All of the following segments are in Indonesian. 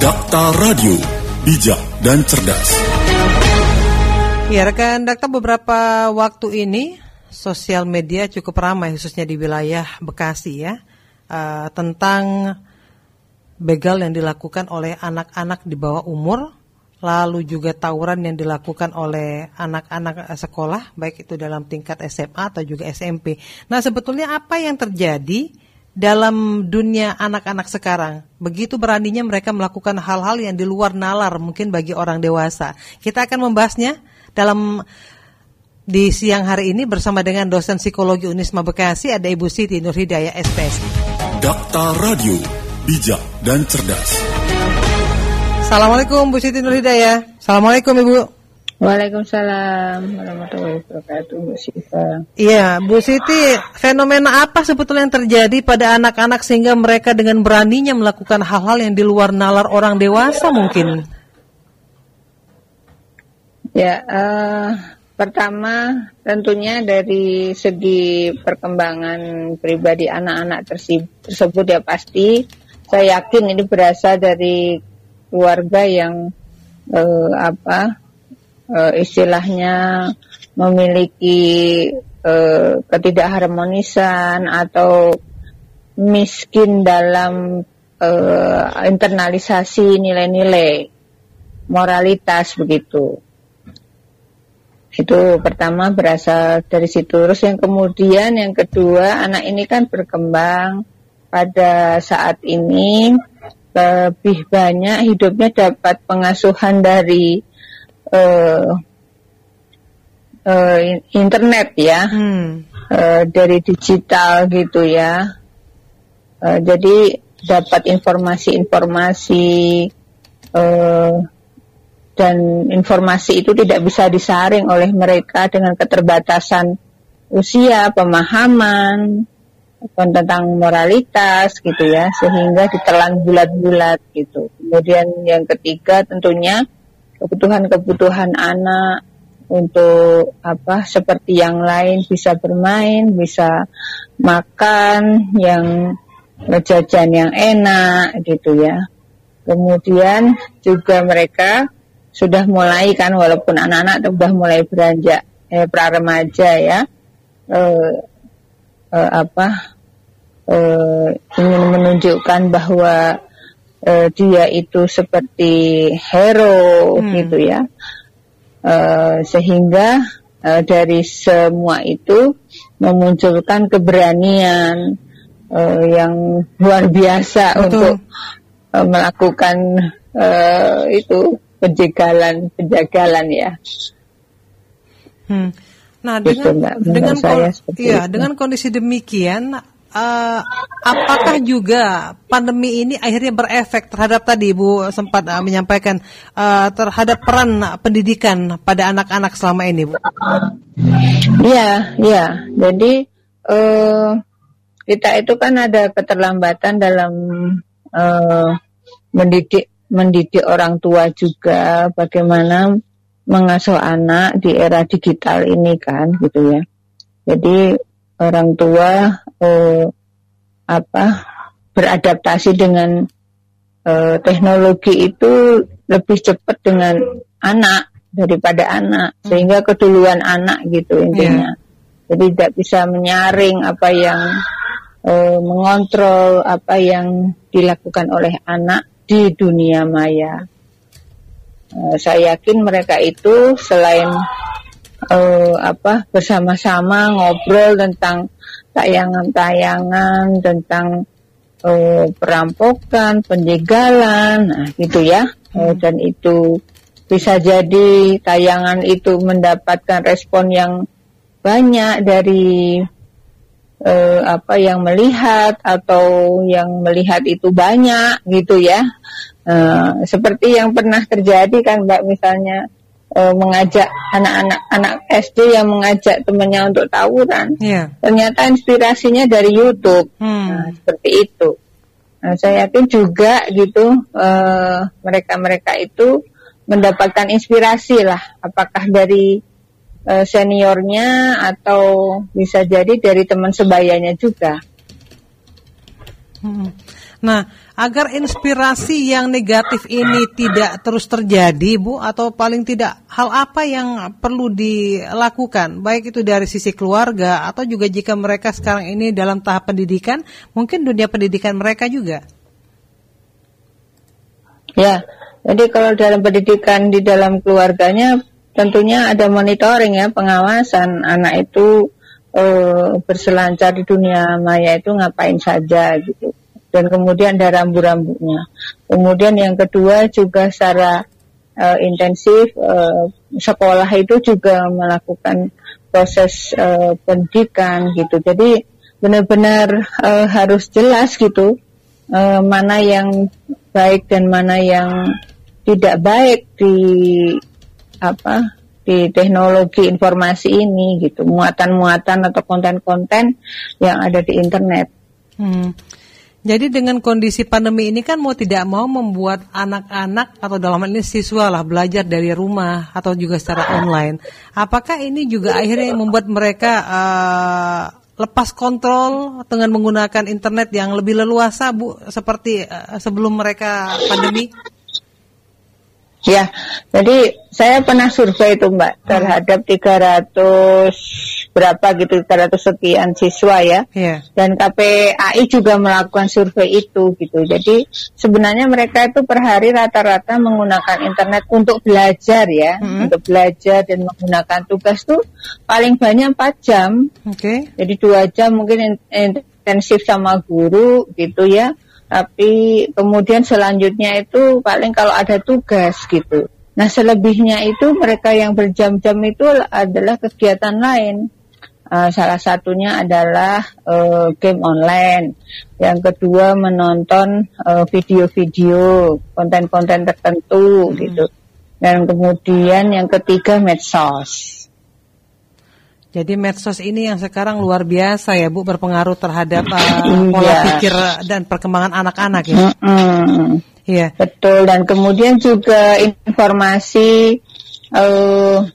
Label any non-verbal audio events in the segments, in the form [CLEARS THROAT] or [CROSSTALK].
Dakta Radio, bijak dan cerdas. Ya rekan Dakta beberapa waktu ini sosial media cukup ramai khususnya di wilayah Bekasi ya uh, tentang begal yang dilakukan oleh anak-anak di bawah umur lalu juga tawuran yang dilakukan oleh anak-anak sekolah, baik itu dalam tingkat SMA atau juga SMP. Nah, sebetulnya apa yang terjadi dalam dunia anak-anak sekarang? Begitu beraninya mereka melakukan hal-hal yang di luar nalar mungkin bagi orang dewasa. Kita akan membahasnya dalam di siang hari ini bersama dengan dosen psikologi Unisma Bekasi ada Ibu Siti Nurhidayah SPS. Dakta Radio, bijak dan cerdas. Assalamualaikum Bu Siti Nurhidayah. Assalamualaikum Ibu. Waalaikumsalam warahmatullahi wabarakatuh Bu Sita. Iya, Bu Siti, fenomena apa sebetulnya yang terjadi pada anak-anak sehingga mereka dengan beraninya melakukan hal-hal yang di luar nalar orang dewasa mungkin? Ya, uh, pertama tentunya dari segi perkembangan pribadi anak-anak tersebut ya pasti saya yakin ini berasal dari keluarga yang uh, apa uh, istilahnya memiliki uh, ketidakharmonisan atau miskin dalam uh, internalisasi nilai-nilai moralitas begitu. Itu pertama berasal dari situ. Terus yang kemudian yang kedua anak ini kan berkembang pada saat ini lebih banyak hidupnya dapat pengasuhan dari uh, uh, internet ya, hmm. uh, dari digital gitu ya. Uh, jadi dapat informasi-informasi uh, dan informasi itu tidak bisa disaring oleh mereka dengan keterbatasan usia, pemahaman, tentang moralitas gitu ya sehingga ditelan bulat-bulat gitu. Kemudian yang ketiga tentunya kebutuhan-kebutuhan anak untuk apa seperti yang lain bisa bermain, bisa makan yang jajan yang enak gitu ya. Kemudian juga mereka sudah mulai kan walaupun anak-anak sudah mulai beranjak eh, pra remaja ya eh, uh, apa uh, ingin menunjukkan bahwa uh, dia itu seperti hero hmm. gitu ya uh, sehingga uh, dari semua itu memunculkan keberanian uh, yang luar biasa Betul. untuk uh, melakukan uh, itu penjagalan penjagalan ya. Hmm. Nah, dengan dengan saya ya, dengan kondisi demikian uh, apakah juga pandemi ini akhirnya berefek terhadap tadi Ibu sempat uh, menyampaikan uh, terhadap peran pendidikan pada anak-anak selama ini, Bu? Iya, iya. Jadi uh, kita itu kan ada keterlambatan dalam uh, mendidik mendidik orang tua juga bagaimana mengasuh anak di era digital ini kan gitu ya. Jadi orang tua eh, apa beradaptasi dengan eh, teknologi itu lebih cepat dengan anak daripada anak hmm. sehingga keduluan anak gitu intinya. Yeah. Jadi tidak bisa menyaring apa yang eh, mengontrol apa yang dilakukan oleh anak di dunia maya. Uh, saya yakin mereka itu selain uh, apa bersama-sama ngobrol tentang tayangan-tayangan tentang uh, perampokan, penjegalan, nah gitu ya. Uh, dan itu bisa jadi tayangan itu mendapatkan respon yang banyak dari uh, apa yang melihat atau yang melihat itu banyak gitu ya Uh, seperti yang pernah terjadi kan Mbak misalnya uh, mengajak anak-anak anak SD yang mengajak temannya untuk tawuran, yeah. ternyata inspirasinya dari YouTube, hmm. nah, seperti itu. Nah, saya yakin juga gitu mereka-mereka uh, itu mendapatkan inspirasi lah, apakah dari uh, seniornya atau bisa jadi dari teman sebayanya juga. Hmm. Nah, agar inspirasi yang negatif ini tidak terus terjadi, Bu, atau paling tidak hal apa yang perlu dilakukan, baik itu dari sisi keluarga atau juga jika mereka sekarang ini dalam tahap pendidikan, mungkin dunia pendidikan mereka juga. Ya, jadi kalau dalam pendidikan di dalam keluarganya tentunya ada monitoring ya, pengawasan anak itu uh, berselancar di dunia maya itu ngapain saja gitu dan kemudian ada rambu-rambunya. Kemudian yang kedua juga secara uh, intensif uh, sekolah itu juga melakukan proses uh, pendidikan gitu. Jadi benar-benar uh, harus jelas gitu uh, mana yang baik dan mana yang tidak baik di apa di teknologi informasi ini gitu muatan-muatan atau konten-konten yang ada di internet. Hmm. Jadi dengan kondisi pandemi ini kan mau tidak mau membuat anak-anak atau dalam hal ini siswa lah belajar dari rumah atau juga secara online. Apakah ini juga akhirnya membuat mereka uh, lepas kontrol dengan menggunakan internet yang lebih leluasa Bu seperti uh, sebelum mereka pandemi? Ya, jadi saya pernah survei itu Mbak terhadap 300 berapa gitu 300 sekian siswa ya. Yeah. Dan KPAI juga melakukan survei itu gitu. Jadi sebenarnya mereka itu per hari rata-rata menggunakan internet untuk belajar ya, mm -hmm. untuk belajar dan menggunakan tugas tuh paling banyak 4 jam. Oke. Okay. Jadi dua jam mungkin intensif sama guru gitu ya tapi kemudian selanjutnya itu paling kalau ada tugas gitu. Nah selebihnya itu mereka yang berjam-jam itu adalah kegiatan lain. Uh, salah satunya adalah uh, game online. Yang kedua menonton uh, video-video, konten-konten tertentu hmm. gitu. Dan kemudian yang ketiga medsos. Jadi medsos ini yang sekarang luar biasa ya Bu berpengaruh terhadap uh, pola yeah. pikir dan perkembangan anak-anak ya. Iya. Mm yeah. Betul dan kemudian juga informasi uh,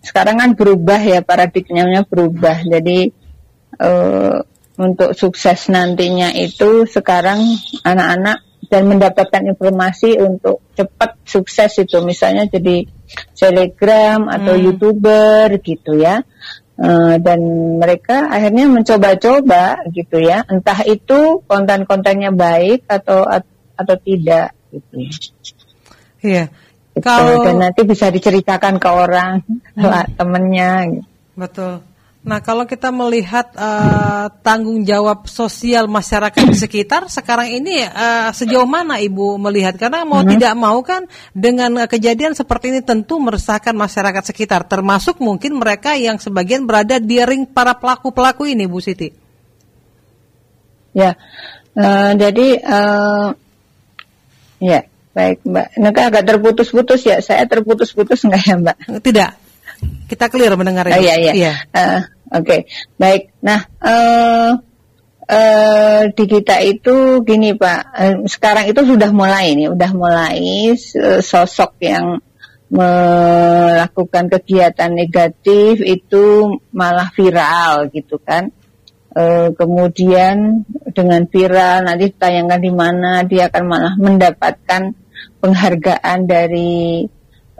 sekarang kan berubah ya paradigmanya berubah. Jadi uh, untuk sukses nantinya itu sekarang anak-anak dan mendapatkan informasi untuk cepat sukses itu misalnya jadi selegram atau hmm. youtuber gitu ya Eh, dan mereka akhirnya mencoba-coba gitu ya entah itu konten-kontennya baik atau atau tidak gitu iya gitu. Kalau dan nanti bisa diceritakan ke orang hmm. temennya betul Nah, kalau kita melihat uh, tanggung jawab sosial masyarakat di sekitar sekarang ini uh, sejauh mana Ibu melihat? Karena mau hmm. tidak mau kan dengan kejadian seperti ini tentu meresahkan masyarakat sekitar, termasuk mungkin mereka yang sebagian berada di ring para pelaku-pelaku ini, Bu Siti. Ya, uh, jadi uh, ya baik Mbak. Ini agak terputus-putus ya. Saya terputus-putus enggak ya Mbak? Tidak. Kita clear mendengar itu. Oh, iya, iya. iya. Uh, Oke, okay. baik. Nah, uh, uh, di kita itu gini Pak, uh, sekarang itu sudah mulai nih, sudah mulai uh, sosok yang melakukan kegiatan negatif itu malah viral gitu kan. Uh, kemudian dengan viral nanti tayangkan di mana dia akan malah mendapatkan penghargaan dari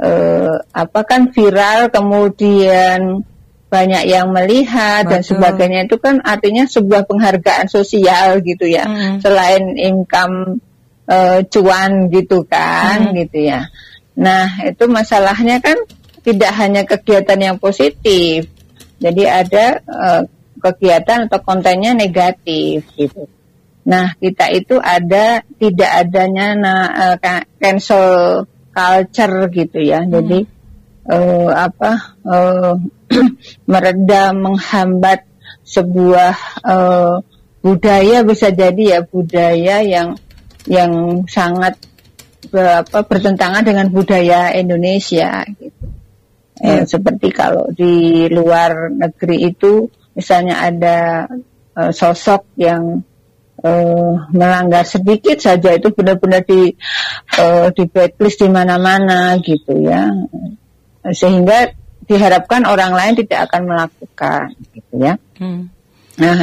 uh, apa kan viral kemudian banyak yang melihat Betul. dan sebagainya itu kan artinya sebuah penghargaan sosial gitu ya hmm. selain income uh, cuan gitu kan hmm. gitu ya nah itu masalahnya kan tidak hanya kegiatan yang positif jadi ada uh, kegiatan atau kontennya negatif gitu nah kita itu ada tidak adanya nah, uh, cancel culture gitu ya. Hmm. Jadi uh, apa [CLEARS THROAT] uh, meredam menghambat sebuah uh, budaya bisa jadi ya budaya yang yang sangat apa bertentangan dengan budaya Indonesia gitu. Hmm. Eh, seperti kalau di luar negeri itu misalnya ada uh, sosok yang uh, melanggar sedikit saja itu benar-benar di uh, di blacklist di mana-mana gitu ya sehingga diharapkan orang lain tidak akan melakukan gitu ya hmm. nah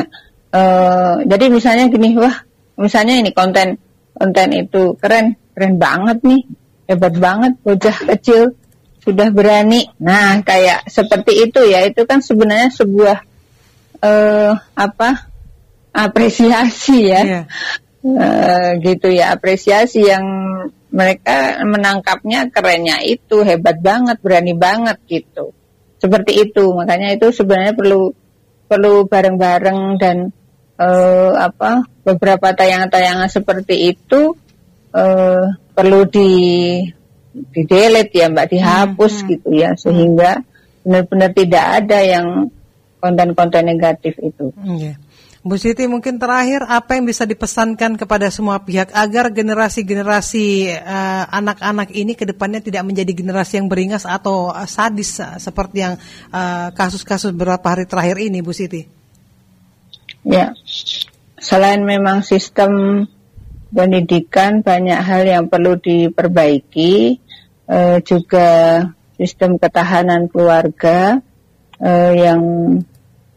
uh, jadi misalnya gini wah misalnya ini konten konten itu keren, keren banget nih, hebat banget, bocah kecil sudah berani. Nah, kayak seperti itu ya, itu kan sebenarnya sebuah uh, apa apresiasi ya, yeah. uh, gitu ya, apresiasi yang mereka menangkapnya kerennya itu hebat banget, berani banget gitu. Seperti itu, makanya itu sebenarnya perlu perlu bareng-bareng dan uh, apa beberapa tayangan-tayangan seperti itu uh, perlu di di delete ya mbak dihapus hmm, hmm. gitu ya sehingga benar-benar tidak ada yang konten-konten negatif itu. Yeah. Bu Siti mungkin terakhir apa yang bisa dipesankan kepada semua pihak agar generasi-generasi uh, anak-anak ini ke depannya tidak menjadi generasi yang beringas atau uh, sadis uh, seperti yang kasus-kasus uh, beberapa hari terakhir ini Bu Siti? Ya, selain memang sistem pendidikan banyak hal yang perlu diperbaiki, uh, juga sistem ketahanan keluarga uh, yang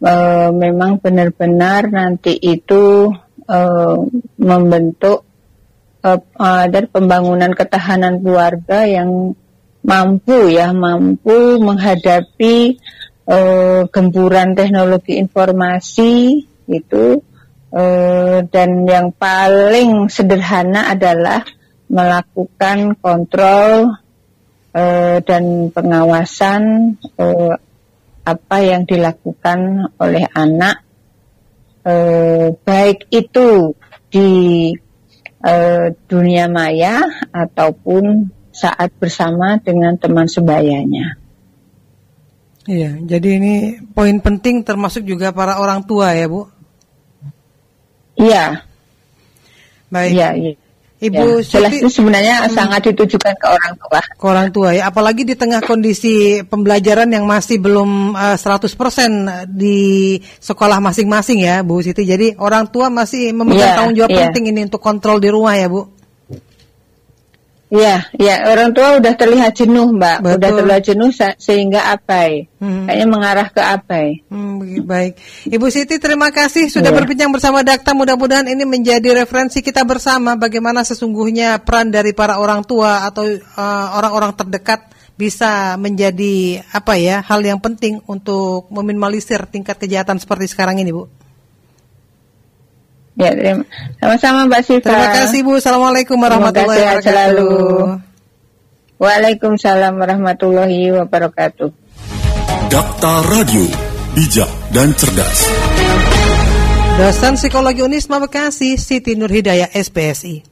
uh, memang benar-benar nanti itu uh, membentuk uh, pembangunan ketahanan keluarga yang mampu ya mampu menghadapi uh, gempuran teknologi informasi itu uh, dan yang paling sederhana adalah melakukan kontrol uh, dan pengawasan uh, apa yang dilakukan oleh anak eh, baik itu di eh, dunia maya ataupun saat bersama dengan teman sebayanya. Iya, jadi ini poin penting termasuk juga para orang tua ya, Bu. Iya. Baik. Iya, iya. Ibu ya, jelas itu sebenarnya hmm, sangat ditujukan ke orang tua. Ke orang tua ya, apalagi di tengah kondisi pembelajaran yang masih belum uh, eh, 100% di sekolah masing-masing ya, Bu Siti. Jadi orang tua masih memegang ya, tanggung jawab ya. penting ini untuk kontrol di rumah ya, Bu. Iya, ya orang tua udah terlihat jenuh, Mbak. Betul. Udah terlihat jenuh sehingga abai. Hmm. Kayaknya mengarah ke abai. Hmm, baik. Ibu Siti, terima kasih sudah ya. berbincang bersama Dakta. Mudah-mudahan ini menjadi referensi kita bersama bagaimana sesungguhnya peran dari para orang tua atau uh, orang-orang uh, terdekat bisa menjadi apa ya hal yang penting untuk meminimalisir tingkat kejahatan seperti sekarang ini, Bu. Ya, terima sama-sama Mbak Siva. Terima kasih Bu. Assalamualaikum warahmatullahi wabarakatuh. Selalu. Waalaikumsalam warahmatullahi wabarakatuh. Dakta Radio, bijak dan cerdas. Dosen Psikologi Unisma Bekasi, Siti Nurhidayah, SPSI.